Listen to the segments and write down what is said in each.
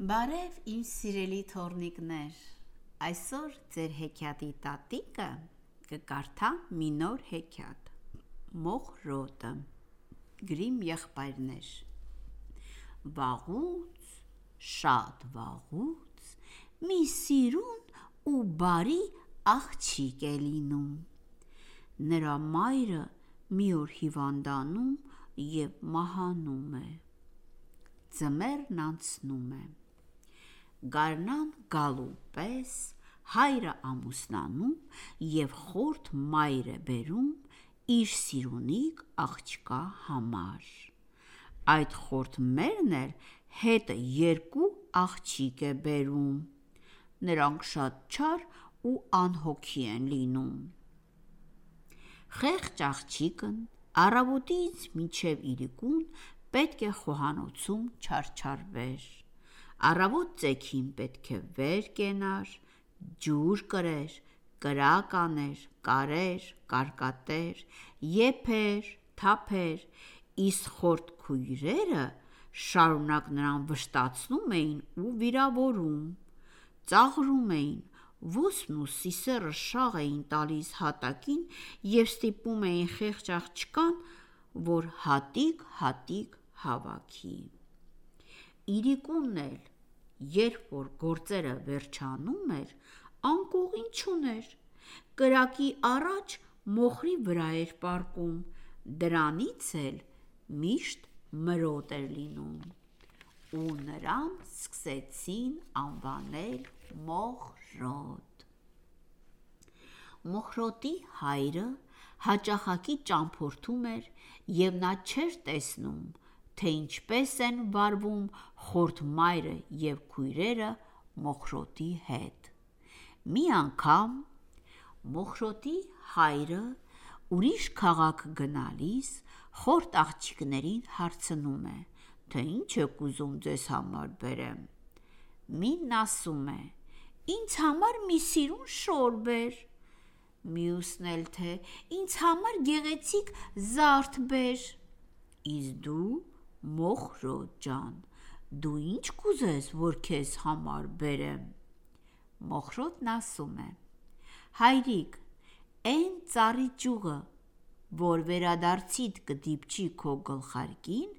Բարև իմ սիրելի թորնիկներ, այսօր ձեր հեքիաթի տատիկը կկարդա մի նոր հեքիաթ՝ Մոխրոտը: Գրիմ եղբայրներ Վաղուց, շատ վաղուց մի սիրուն ու բարի աղջիկ է լինում: Նրա մայրը մի օր հիվանդանում և մահանում է: Ձմեռն անցնում է: Գարնան գալու պես հայրը ամուսնանում և խորթ մայր է բերում իր սիրունիկ աղջկա համար: Այդ խորթ մերն էլ հետը երկու աղջիկ է բերում: Նրանք շատ չար ու անհոգի են լինում: Խեղճ աղջիկն առավոտից մինչև իրիկուն պետք է խոհանոցում չարչարվեր: Առավոտ ծեքին պետք է վեր կենար, ջուր կրեր, կրակ աներ, կարեր, կարկատեր, եփեր, թափեր, իսկ խորթ քույրերը շարունակ նրան վշտացնում էին ու վիրավորում: Ծաղրում էին, ոսպն ու սիսեռը շաղ էին տալիս հատակին և ստիպում էին խեղճ աղջկան, որ հատիկ-հատիկ հավաքի: Իրիկունն էլ երբ որ գործերը վերջանում էր, անկողին չուներ, կրակի առաջ մոխրի վրա էր պառկում, դրանից էլ միշտ մրոտ էր լինում: Ու նրան սկսեցին անվանել Մոխրոտ: Մոխրոտի հայրը հաճախակի ճամփորդում էր և նա չէր տեսնում, թե ինչպես են վարվում խորթ մայրը և քույրերը Մոխրոտի հետ: Մի անգամ Մոխրոտի հայրը ուրիշ քաղաք գնալիս խորթ աղջիկներին հարցնում է, թե ինչ եք ուզում ձեզ համար բերեմ: Մինն ասում է. Ինձ համար մի սիրուն շոր բեր: Մյուսն էլ թե ինձ համար գեղեցիկ զարդ բեր: Իսկ դու Մոխրոտ ջան, դու ինչ կուզես, որ քեզ համար բերեմ: Մոխրոտն ասում է. Հայրիկ, էն ծառի ճյուղը, որ վերադարձիդ կդիպչի քո գլխարկին,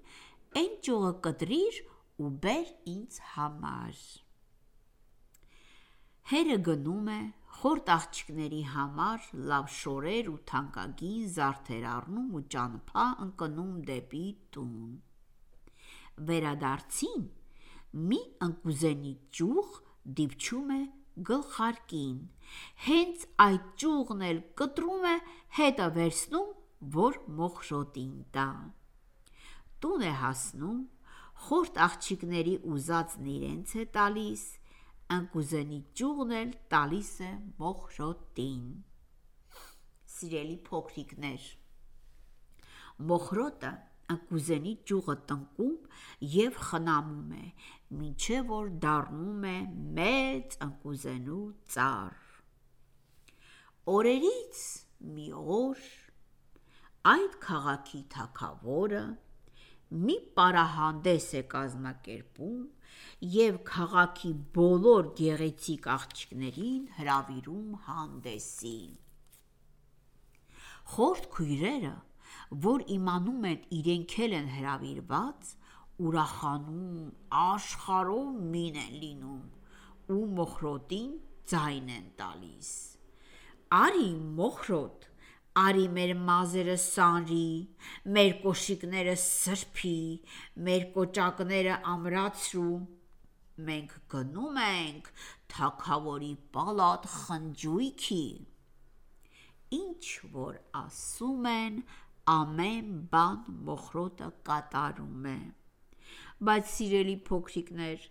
էն ճյուղը կտրիր ու բեր ինձ համար: Հերը գնում է, խորթ աղջիկների համար լավ շորեր ու թանկագին զարդեր առնում ու ճանապահ ընկնում դեպի տուն: Վերադարձին մի ընկուզենի ճյուղ դիպչում է գլխարկին: Հենց այդ ճյուղն էլ կտրում է հետը վերցնում, որ Մոխրոտին տա: Տուն է հասնում, խորթ աղջիկների ուզածն իրենց է տալիս, ընկուզենի ճյուղն էլ տալիս է Մոխրոտին: Սիրելի փոքրիկներ, Մոխրոտը ընկուզենի ճյուղը տնկում և խնամում է, մինչև որ դառնում է մեծ ընկուզենու ծառ: Օրերից մի օր այդ քաղաքի թագավորը մի պարահանդես է կազմակերպում և քաղաքի բոլոր գեղեցիկ աղջիկներին հրավիրում հանդեսի: Խորթ քույրերը, որ իմանում են իրենք էլ են հրավիրված, ուրախանում, աշխարհով մին են լինում ու Մոխրոտին ձայն են տալիս: Արի Մոխրոտ, արի մեր մազերը սանրի, մեր կոշիկները սրբի, մեր կոճակները ամրացրու: Մենք գնում ենք թագավորի պալատ խնջույքի: Ինչ որ ասում են, ամեն բան Մոխրոտը կատարում է: Բայց սիրելի փոքրիկներ,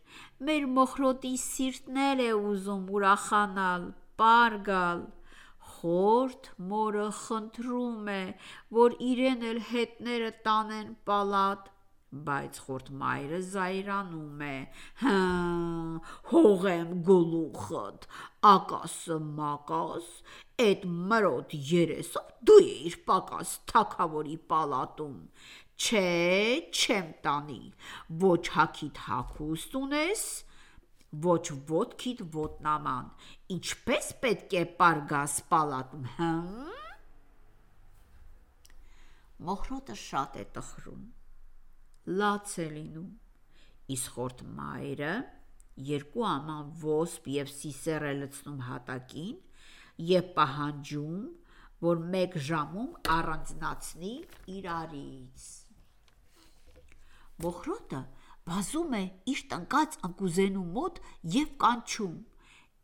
մեր Մոխրոտի սիրտն էլ է ուզում ուրախանալ, պար գալ: Խորթ մորը խնդրում է, որ իրեն էլ հետները տանեն պալատ: Բայց խորթ մայրը զայրանում է. Հը, հողեմ գլուխդ, ակասը-մակաս, էդ մրոտ երեսով դու էիր պակաս թագավորի պալատում: Չէ, չեմ տանի, ոչ հագիդ հագուստ ունես, ոչ ոդքիդ ոտնաման, ինչպես պետք է պարգաս պալատում, հմ։ Մոխրոտը շատ է տխրում, լաց է լինում, իսկ խորտ մայրը երկու աման ոսպ եւ սիսեր է լցնում հատակին եւ պահանջում, որ մեկ ժամում առանձնացնի իրարից։ Մոխրոտը վազում է իր տնկած ընկուզենու մոտ եւ կանչում.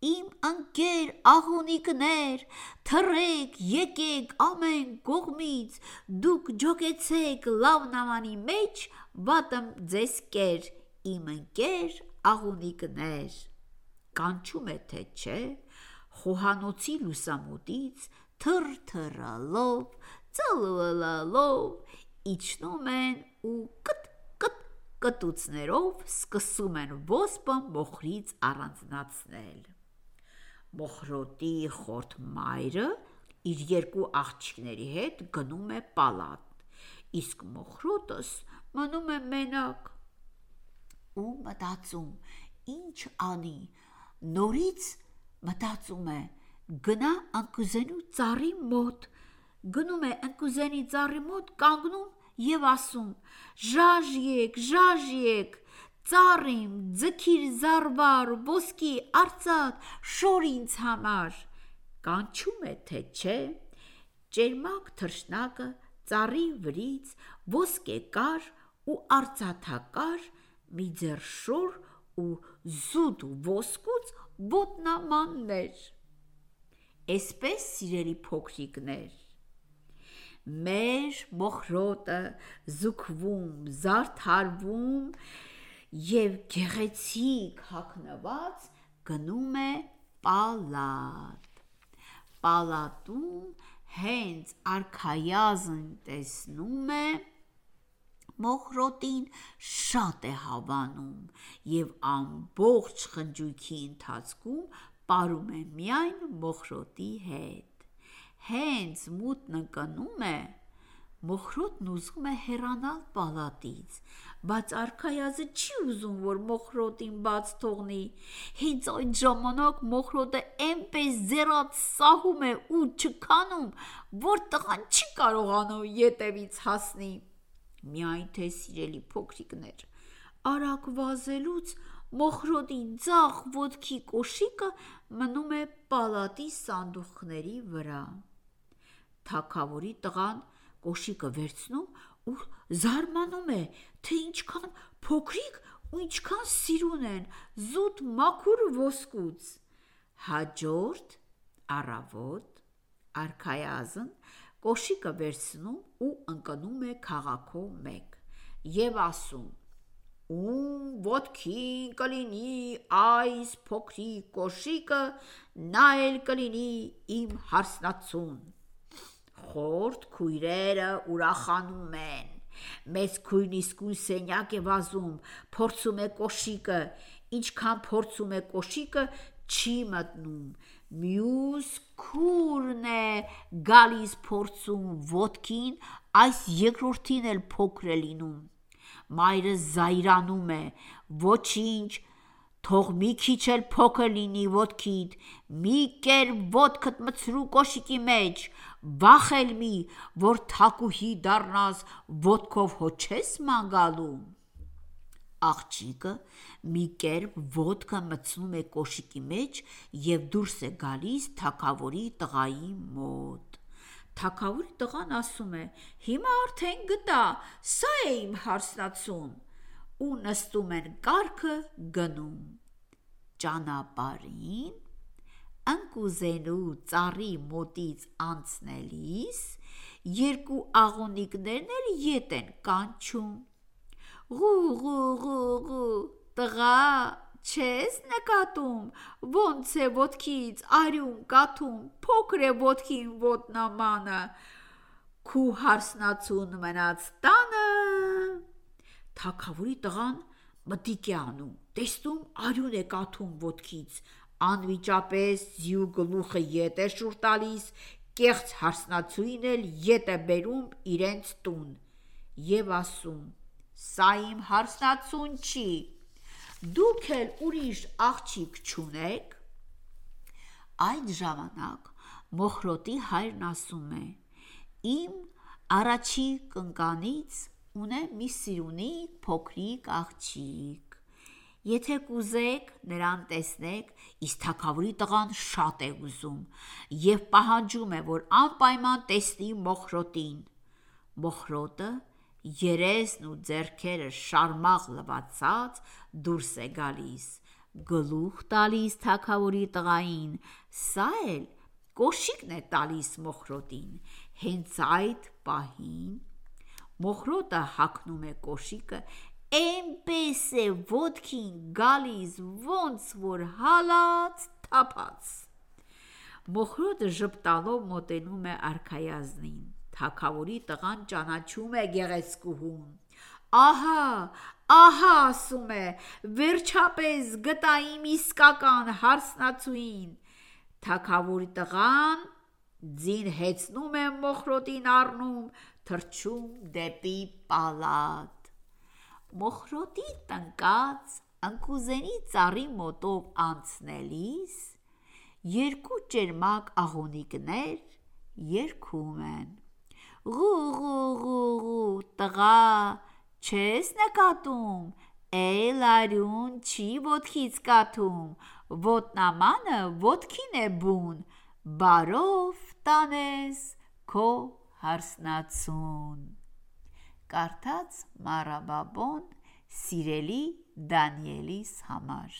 Իմ ընկեր աղունիկներ, թռեք, եկեք ամեն կողմից, դուք ջոկեցեք լավ նամանի մեջ, վատըմ ձեզ կեր, իմ ընկեր աղունիկներ։ Կանչում է թե չէ, խոհանոցի լուսամուտից թր-թռալով, ծլվլալով իջնում են ու կտ կտուցներով սկսում են ոսպը մոխրից առանձնացնել։ Մոխրոտի խորտ մայրը իր երկու աղջիկների հետ գնում է պալատ, իսկ մոխրոտս մնում է մենակ ու մտածում, ինչ անի, նորից մտածում է, գնա ընկուզենու ծառի մոտ, գնում է ընկուզենի ծառի մոտ, կանգնում եւ ասում. «Ժաժ-եք, ժաժ-եք, ծառիմ, ձգիր զարվար, ոսկի, արծաթ, շոր ինձ համար»։ Կանչում է թե չէ, ճերմակ թռչնակը ծառի վրից ոսկե կար ու արծաթակար մի ձեռ շոր ու զուտ ոսկուց ոտնամաններ։ Էսպես, սիրելի փոքրիկներ, մեր մոխրոտը զուգվում, զարդարվում եւ գեղեցիկ հագնված գնում է պալատ։ Պալատում հենց արքայազն տեսնում է մոխրոտին շատ է հավանում եւ ամբողջ խնջույքի ընթացքում ապարում է միայն մոխրոտի հետ հենց մութն ընկնում է, մոխրոտն ուզում է հեռանալ պալատից, բայց արքայազը չի ուզում, որ մոխրոտին բաց թողնի։ Հենց այդ ժամանակ մոխրոտը այնպես ձեռած սահում է ու չքանում, որ տղան չի կարողանում ետևից հասնի։ Միայն թե սիրելի փոքրիկներ, արագ վազելուց մոխրոտի ձախ ոտքի կոշիկը մնում է պալատի սանդուղքների վրա թակավորի տղան կոշիկը վերցնում ու զարմանում է, թե ինչքան փոքրիկ ու ինչքան սիրուն են զուտ մաքուր ոսկուց։ Հաջորդ առավոտ արքայազն կոշիկը վերցնում ու ընկնում է քաղաքով մեկ եւ ասում. Ում ոտքին կլինի այս փոքրիկ կոշիկը, նա էլ կլինի իմ հարսնացուն խորտ քույրերը ուրախանում են։ Մեծ քույրն իսկույն սենյակ է վազում, փորձում է կոշիկը, ինչքան փորձում է կոշիկը, չի մտնում։ Մյուս քուրն է գալիս փորձում ոտքին, այս երկրորդին էլ փոքր է լինում։ Մայրը զայրանում է. «Ոչինչ, թող մի քիչ էլ փոքր լինի ոտքիդ, մի կեր ոտքդ մտցրու կոշիկի մեջ, վախ էլ մի, որ թակուհի դառնաս, ոտքով հո չես ման գալու»։ Աղջիկը մի կերպ ոտքը մտցնում է կոշիկի մեջ եւ դուրս է գալիս թակավորի տղայի մոտ։ Թակավորի տղան ասում է. «Հիմա արդեն գտա, սա է իմ հարսնացուն»։ Ու նստում են կառքը գնում։ Ճանապարհին ընկուզենու ծառի մոտից անցնելիս երկու աղունիկներն էլ ետ են կանչում. «Ղու-ղու-ղու-ղու, տղա, չես նկատում, ոնց է ոտքից արյուն կաթում, փոքր է ոտքին ոտնամանը, քու հարսնացուն մնաց տանը»։ Թագավորի տղան մտիկ է անում, տեսնում արյուն է կաթում ոտքից, անմիջապես ձիու գլուխը ետ է շուռ տալիս, կեղծ հարսնացուին էլ ետ է բերում իրենց տուն և ասում. «Սա իմ հարսնացուն չի, դուք էլ ուրիշ աղջիկ չունեք։ Այդ ժամանակ Մոխրոտի հայրն ասում է. Իմ առաջի կնկանից ունեմ մի սիրունի փոքրիկ աղջիկ։ Եթե կուզեք նրան տեսնեք, իսկ թակավորի տղան շատ է ուզում եւ պահանջում է, որ անպայման տեսնի Մոխրոտին։ Մոխրոտը երեսն ու ձեռքերը շարմաղ լվացած դուրս է գալիս, գլուխ տալիս թակավորի տղային, սա էլ կոշիկն է տալիս Մոխրոտին։ Հենց այդ պահին Մոխրոտը հագնում է կոշիկը, այնպես է ոտքին գալիս, ոնց որ հալած թափած։ Մոխրոտը ժպտալով մոտենում է արքայազնին։ Թագավորի տղան ճանաչում է գեղեցկուհուն։ Ահա, ահա ասում է, վերջապես գտա իմ իսկական հարսնացուին։ Թագավորի տղան ձին հեծնում է Մոխրոտին առնում, թռչում դեպի պալատ։ Մոխրոտի տնկած ընկուզենի ծառի մոտով անցնելիս երկու ճերմակ աղոնիկներ երգում են. Ղուղուղուղու տղա չես նկատում, էլ արյուն չի ոտքից կաթում, ոտնամանը ոտքին է բուն, բարով տանես քո հարսնացուն։ Կարդաց Մարաբաբոն սիրելի Դանիելիս համար